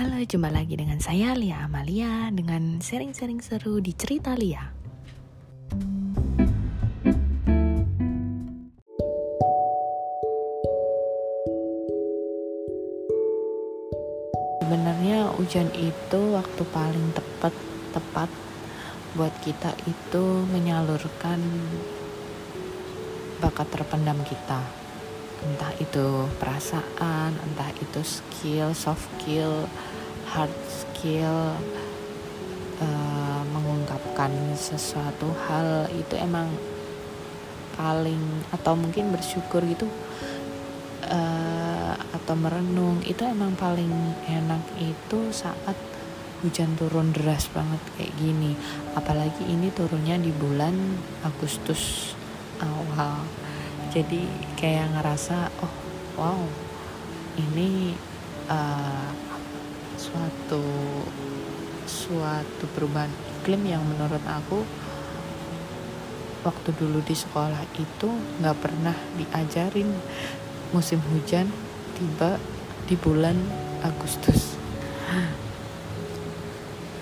Halo, jumpa lagi dengan saya Lia Amalia dengan sharing-sharing seru di Cerita Lia. Sebenarnya hujan itu waktu paling tepat tepat buat kita itu menyalurkan bakat terpendam kita entah itu perasaan entah itu skill soft skill hard skill uh, mengungkapkan sesuatu hal itu emang paling atau mungkin bersyukur gitu uh, atau merenung itu emang paling enak itu saat hujan turun deras banget kayak gini. Apalagi ini turunnya di bulan Agustus awal jadi kayak ngerasa oh wow ini uh, suatu suatu perubahan iklim yang menurut aku waktu dulu di sekolah itu nggak pernah diajarin. Musim hujan tiba di bulan Agustus.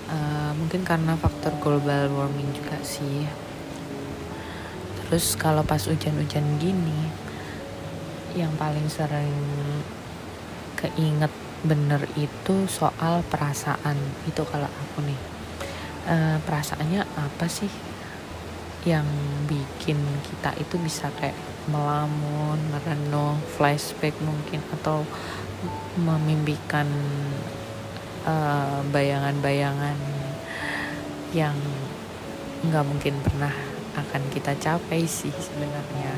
Uh, mungkin karena faktor global warming juga sih terus kalau pas hujan-hujan gini yang paling sering keinget bener itu soal perasaan. Itu kalau aku nih. E, perasaannya apa sih yang bikin kita itu bisa kayak melamun, merenung, flashback mungkin atau memimpikan eh, bayangan-bayangan uh, yang nggak mungkin pernah akan kita capai sih sebenarnya.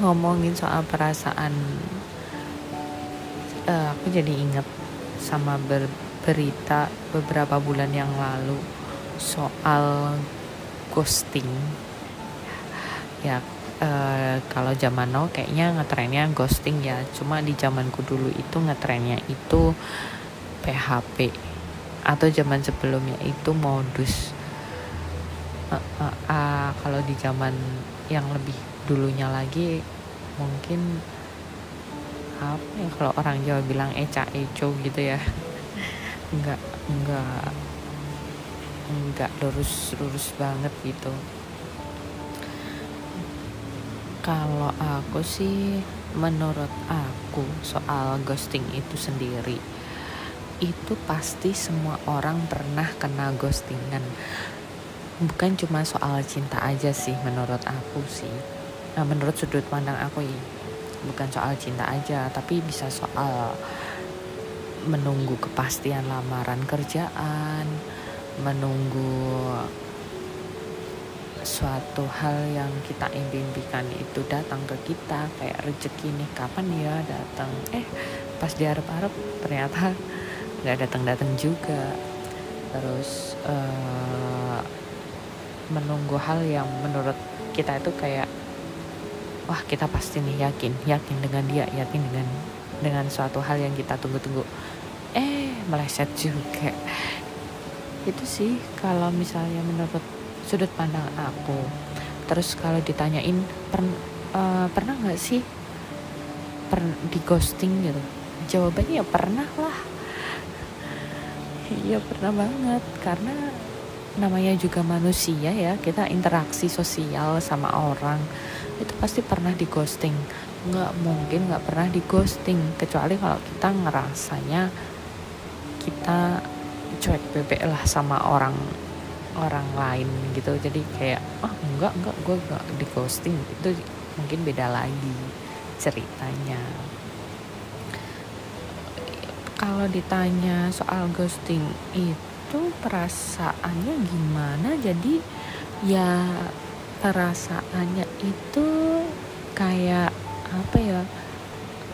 Ngomongin soal perasaan uh, aku jadi ingat sama ber berita beberapa bulan yang lalu soal ghosting. Ya uh, kalau zaman now kayaknya ngetrennya ghosting ya. Cuma di zamanku dulu itu ngetrennya itu PHP atau zaman sebelumnya itu modus uh, uh, uh, kalau di zaman yang lebih dulunya lagi mungkin apa ya kalau orang Jawa bilang eca eco gitu ya. Enggak enggak enggak lurus lurus banget gitu. Kalau aku sih menurut aku soal ghosting itu sendiri itu pasti semua orang pernah kena ghostingan bukan cuma soal cinta aja sih menurut aku sih. Nah, menurut sudut pandang aku ya bukan soal cinta aja tapi bisa soal menunggu kepastian lamaran kerjaan menunggu suatu hal yang kita impikan itu datang ke kita kayak rezeki nih kapan ya datang? Eh pas diharap-harap ternyata nggak datang-datang juga. Terus uh, menunggu hal yang menurut kita itu kayak wah kita pasti nih yakin yakin dengan dia yakin dengan dengan suatu hal yang kita tunggu-tunggu. Eh meleset juga. Itu sih kalau misalnya menurut sudut pandang aku. Terus kalau ditanyain per, uh, pernah nggak sih per, di ghosting gitu? Jawabannya ya pernah lah. Iya pernah banget. Karena namanya juga manusia ya kita interaksi sosial sama orang itu pasti pernah di ghosting. Nggak mungkin nggak pernah di ghosting kecuali kalau kita ngerasanya kita cuek bebek lah sama orang orang lain gitu. Jadi kayak ah enggak enggak gue nggak di ghosting. Itu mungkin beda lagi ceritanya. Kalau ditanya soal ghosting itu itu perasaannya gimana? Jadi ya perasaannya itu kayak apa ya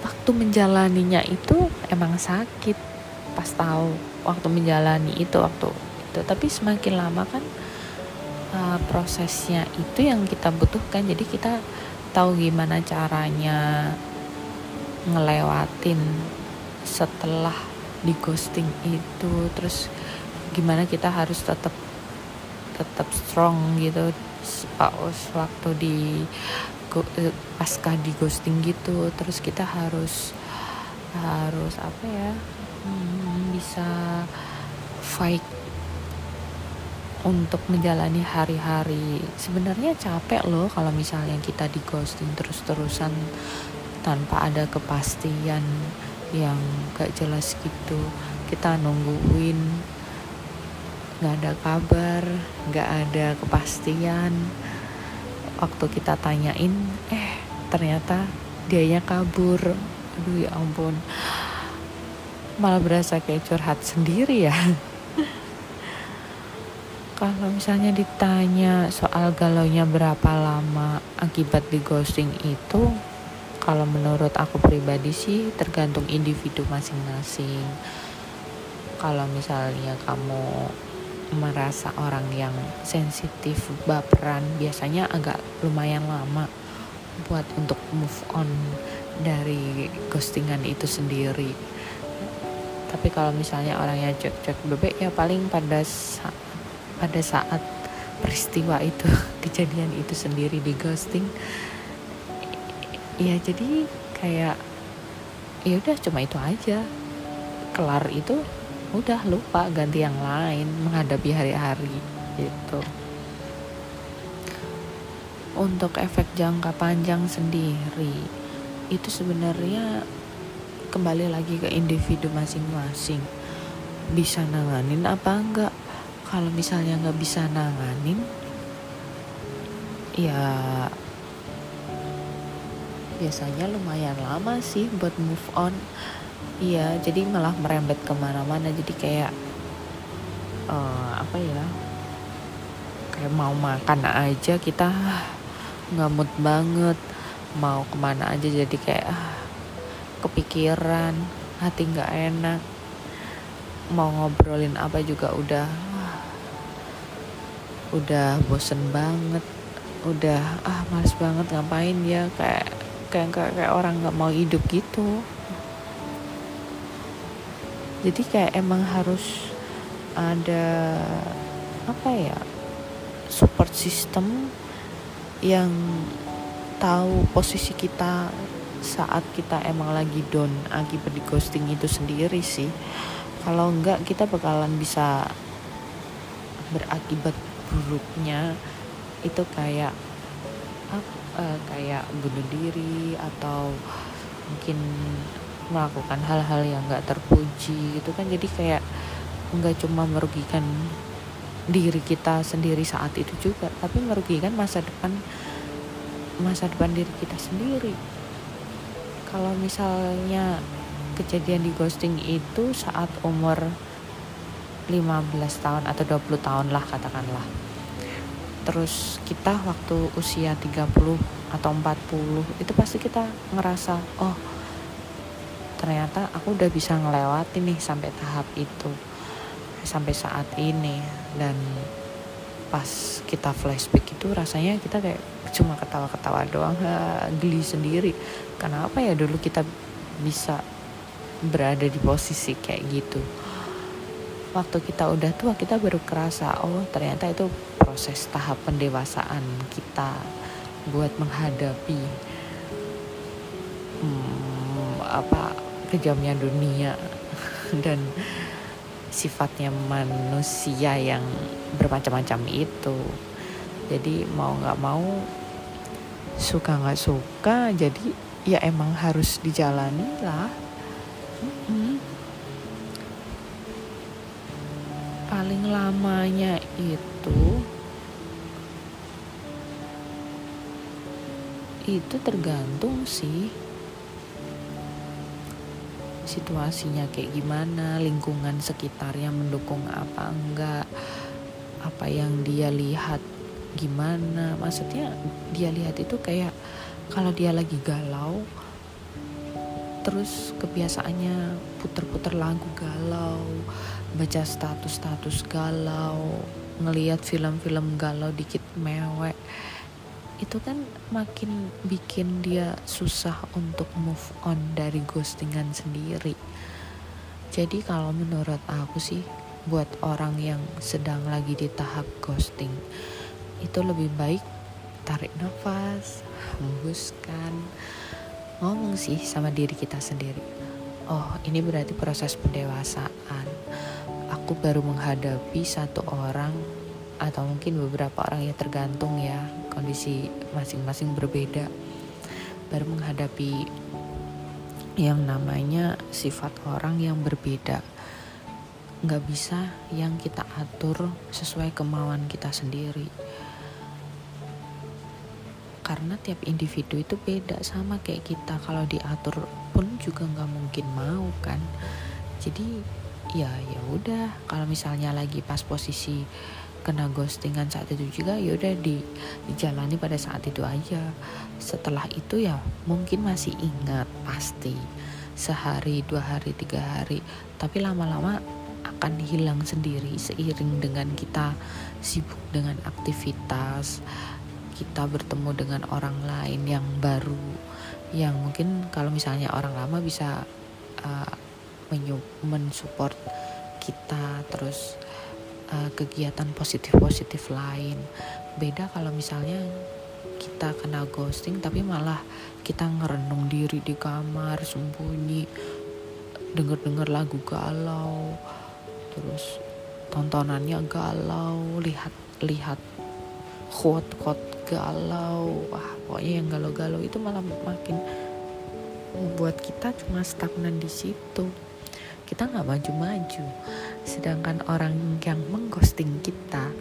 waktu menjalaninya itu emang sakit. Pas tahu waktu menjalani itu waktu itu. Tapi semakin lama kan uh, prosesnya itu yang kita butuhkan. Jadi kita tahu gimana caranya ngelewatin setelah di ghosting itu. Terus gimana kita harus tetap tetap strong gitu. Paus waktu di eh, pasca di ghosting gitu terus kita harus harus apa ya hmm, bisa fight untuk menjalani hari-hari. Sebenarnya capek loh kalau misalnya kita di ghosting terus-terusan tanpa ada kepastian yang gak jelas gitu. Kita nungguin nggak ada kabar nggak ada kepastian. Waktu kita tanyain eh ternyata dianya kabur. Aduh ya ampun. Malah berasa kayak curhat sendiri ya. Kalau misalnya ditanya soal galaunya berapa lama akibat di ghosting itu kalau menurut aku pribadi sih tergantung individu masing-masing. Kalau misalnya kamu merasa orang yang sensitif baperan biasanya agak lumayan lama buat untuk move on dari ghostingan itu sendiri. Tapi kalau misalnya orangnya cek-cek bebek ya paling pada saat pada saat peristiwa itu kejadian itu sendiri di ghosting ya jadi kayak ya udah cuma itu aja. Kelar itu udah lupa ganti yang lain menghadapi hari-hari gitu. Untuk efek jangka panjang sendiri itu sebenarnya kembali lagi ke individu masing-masing. Bisa nanganin apa enggak? Kalau misalnya nggak bisa nanganin ya biasanya lumayan lama sih buat move on iya jadi malah merembet ke mana-mana jadi kayak uh, apa ya? Kayak mau makan aja kita nggak mood banget. Mau ke mana aja jadi kayak uh, kepikiran hati nggak enak. Mau ngobrolin apa juga udah udah bosen banget. Udah ah males banget ngapain ya? Kayak kayak kayak, kayak orang nggak mau hidup gitu jadi kayak emang harus ada apa ya support system yang tahu posisi kita saat kita emang lagi down akibat di ghosting itu sendiri sih. Kalau enggak kita bakalan bisa berakibat buruknya. Itu kayak uh, kayak bunuh diri atau mungkin melakukan hal-hal yang nggak terpuji gitu kan. Jadi kayak nggak cuma merugikan diri kita sendiri saat itu juga tapi merugikan masa depan masa depan diri kita sendiri. Kalau misalnya kejadian di ghosting itu saat umur 15 tahun atau 20 tahun lah katakanlah. Terus kita waktu usia 30 atau 40 itu pasti kita ngerasa oh ternyata aku udah bisa ngelewati nih sampai tahap itu sampai saat ini. Dan pas kita flashback itu rasanya kita kayak cuma ketawa-ketawa doang geli sendiri. Kenapa ya dulu kita bisa berada di posisi kayak gitu? Waktu kita udah tua kita baru kerasa oh ternyata itu proses tahap pendewasaan kita buat menghadapi hmm, apa kejamnya dunia dan sifatnya manusia yang bermacam-macam itu. Jadi mau nggak mau suka nggak suka jadi ya emang harus dijalani lah. Paling lamanya itu itu tergantung sih situasinya kayak gimana lingkungan sekitarnya mendukung apa enggak apa yang dia lihat gimana. Maksudnya dia lihat itu kayak kalau dia lagi galau terus kebiasaannya puter-puter lagu galau baca status-status galau ngelihat film-film galau dikit mewek itu kan makin bikin dia susah untuk move on dari ghostingan sendiri. Jadi kalau menurut aku sih buat orang yang sedang lagi di tahap ghosting itu lebih baik tarik nafas hembuskan ngomong sih sama diri kita sendiri. Oh ini berarti proses pendewasaan. Aku baru menghadapi satu orang atau mungkin beberapa orang ya tergantung ya kondisi masing-masing berbeda. Baru menghadapi yang namanya sifat orang yang berbeda. Nggak bisa yang kita atur sesuai kemauan kita sendiri. Karena tiap individu itu beda sama kayak kita. Kalau diatur pun juga nggak mungkin mau kan. Jadi ya ya udah. Kalau misalnya lagi pas posisi kena ghostingan saat itu juga ya udah di dijalani pada saat itu aja. Setelah itu ya mungkin masih ingat pasti sehari dua hari tiga hari. Tapi lama-lama akan hilang sendiri seiring dengan kita sibuk dengan aktivitas kita bertemu dengan orang lain yang baru yang mungkin kalau misalnya orang lama bisa uh, mensupport kita terus uh, kegiatan positif-positif lain. Beda kalau misalnya kita kena ghosting tapi malah kita ngerenung diri di kamar sembunyi denger-denger lagu galau terus tontonannya galau lihat lihat quote-quote galau. Wah pokoknya yang galau-galau itu malah makin membuat kita cuma stagnan di situ. Kita nggak maju-maju sedangkan orang yang mengghosting kita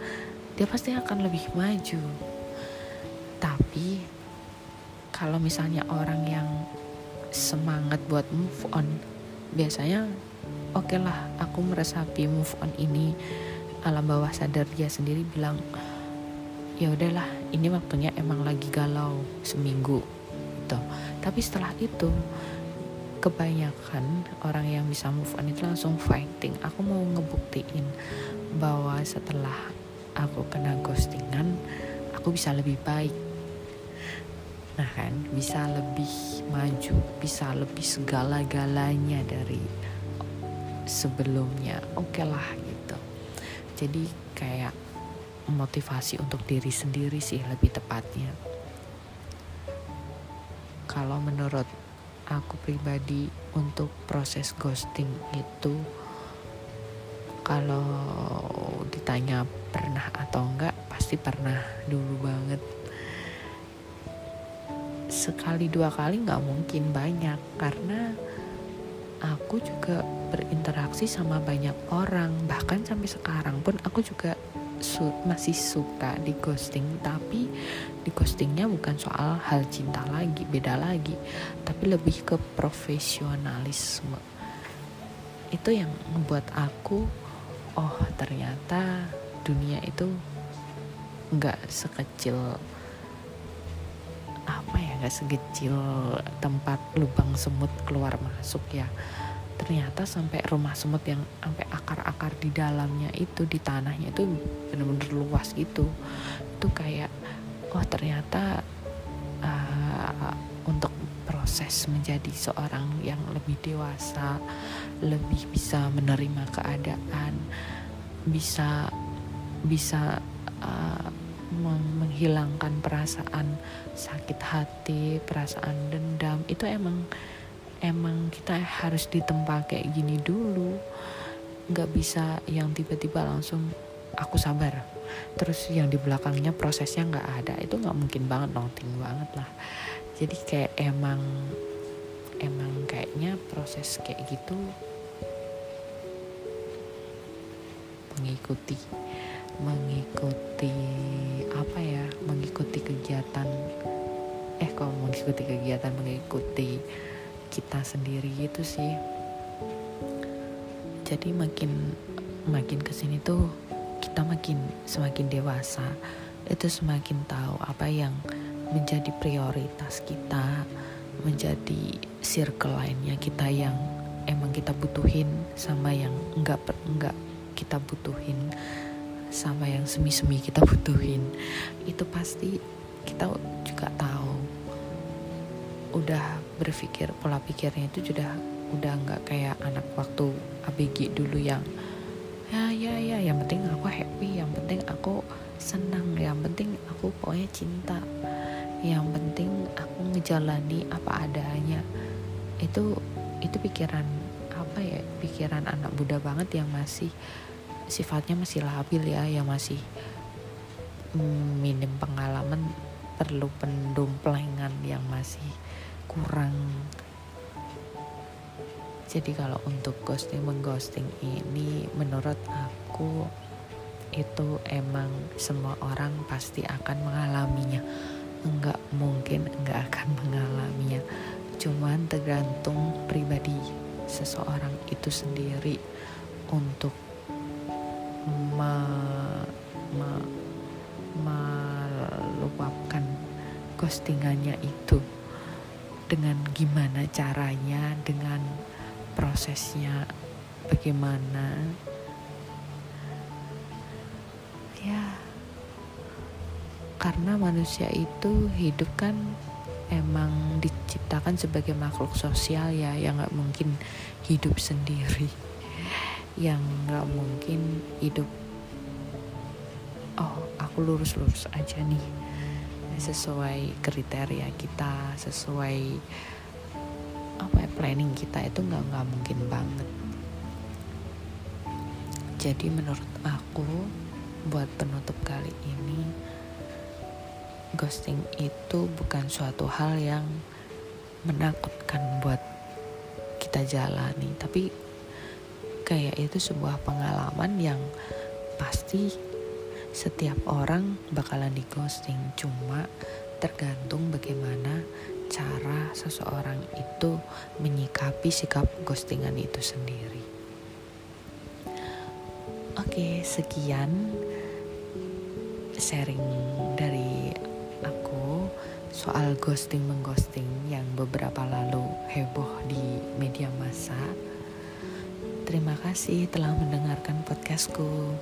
dia pasti akan lebih maju. Tapi kalau misalnya orang yang semangat buat move on biasanya oke okay lah aku meresapi move on ini. Alam bawah sadar dia sendiri bilang ya udahlah ini waktunya emang lagi galau seminggu gitu. Tapi setelah itu kebanyakan orang yang bisa move on itu langsung fighting. Aku mau ngebuktiin bahwa setelah aku kena ghostingan aku bisa lebih baik. Nah kan bisa lebih maju bisa lebih segala-galanya dari sebelumnya. Oke okay lah gitu. Jadi kayak motivasi untuk diri sendiri sih lebih tepatnya. Kalau menurut aku pribadi untuk proses ghosting itu kalau ditanya pernah atau enggak pasti pernah dulu banget. Sekali dua kali nggak mungkin banyak karena aku juga berinteraksi sama banyak orang. Bahkan sampai sekarang pun aku juga su masih suka di ghosting. Tapi di ghostingnya bukan soal hal cinta lagi beda lagi. Tapi lebih ke profesionalisme. Itu yang membuat aku oh ternyata dunia itu nggak sekecil apa ya nggak sekecil tempat lubang semut keluar masuk ya. Ternyata sampai rumah semut yang sampai akar-akar di dalamnya itu di tanahnya itu bener-bener luas gitu. Itu kayak oh ternyata uh, untuk proses menjadi seorang yang lebih dewasa lebih bisa menerima keadaan bisa bisa uh, menghilangkan perasaan sakit hati perasaan dendam itu emang emang kita harus ditempa kayak gini dulu. Nggak bisa yang tiba-tiba langsung aku sabar. Terus yang di belakangnya prosesnya nggak ada. Itu nggak mungkin banget nonting banget lah. Jadi kayak emang emang kayaknya proses kayak gitu mengikuti mengikuti apa ya mengikuti kegiatan eh kalau mengikuti kegiatan mengikuti kita sendiri gitu sih. Jadi makin makin ke sini tuh kita makin semakin dewasa itu semakin tahu apa yang menjadi prioritas kita menjadi circle lainnya kita yang emang kita butuhin sama yang enggak enggak kita butuhin sama yang semi-semi kita butuhin. Itu pasti kita juga tahu. Udah berpikir pola pikirnya itu sudah udah nggak kayak anak waktu ABG dulu yang ya ya ya yang penting aku happy yang penting aku senang yang penting aku pokoknya cinta yang penting aku ngejalani apa adanya. Itu itu pikiran apa ya pikiran anak muda banget yang masih sifatnya masih labil ya yang masih mm, minim pengalaman perlu pendomplengan yang masih kurang jadi kalau untuk ghosting mengghosting ini menurut aku itu emang semua orang pasti akan mengalaminya. Enggak mungkin enggak akan mengalaminya. Cuman tergantung pribadi seseorang itu sendiri untuk me, me, meluapkan ghostingannya itu dengan gimana caranya dengan prosesnya bagaimana? Ya karena manusia itu hidup kan emang diciptakan sebagai makhluk sosial ya yang nggak mungkin hidup sendiri. Yang nggak mungkin hidup. Oh aku lurus-lurus aja nih. Sesuai kriteria kita sesuai apa ya planning kita itu nggak nggak mungkin banget. Jadi menurut aku buat penutup kali ini ghosting itu bukan suatu hal yang menakutkan buat kita jalani. Tapi kayak itu sebuah pengalaman yang pasti setiap orang bakalan di ghosting. Cuma tergantung bagaimana cara seseorang itu menyikapi sikap ghostingan itu sendiri. Oke, sekian sharing dari aku soal ghosting mengghosting yang beberapa lalu heboh di media massa. Terima kasih telah mendengarkan podcastku.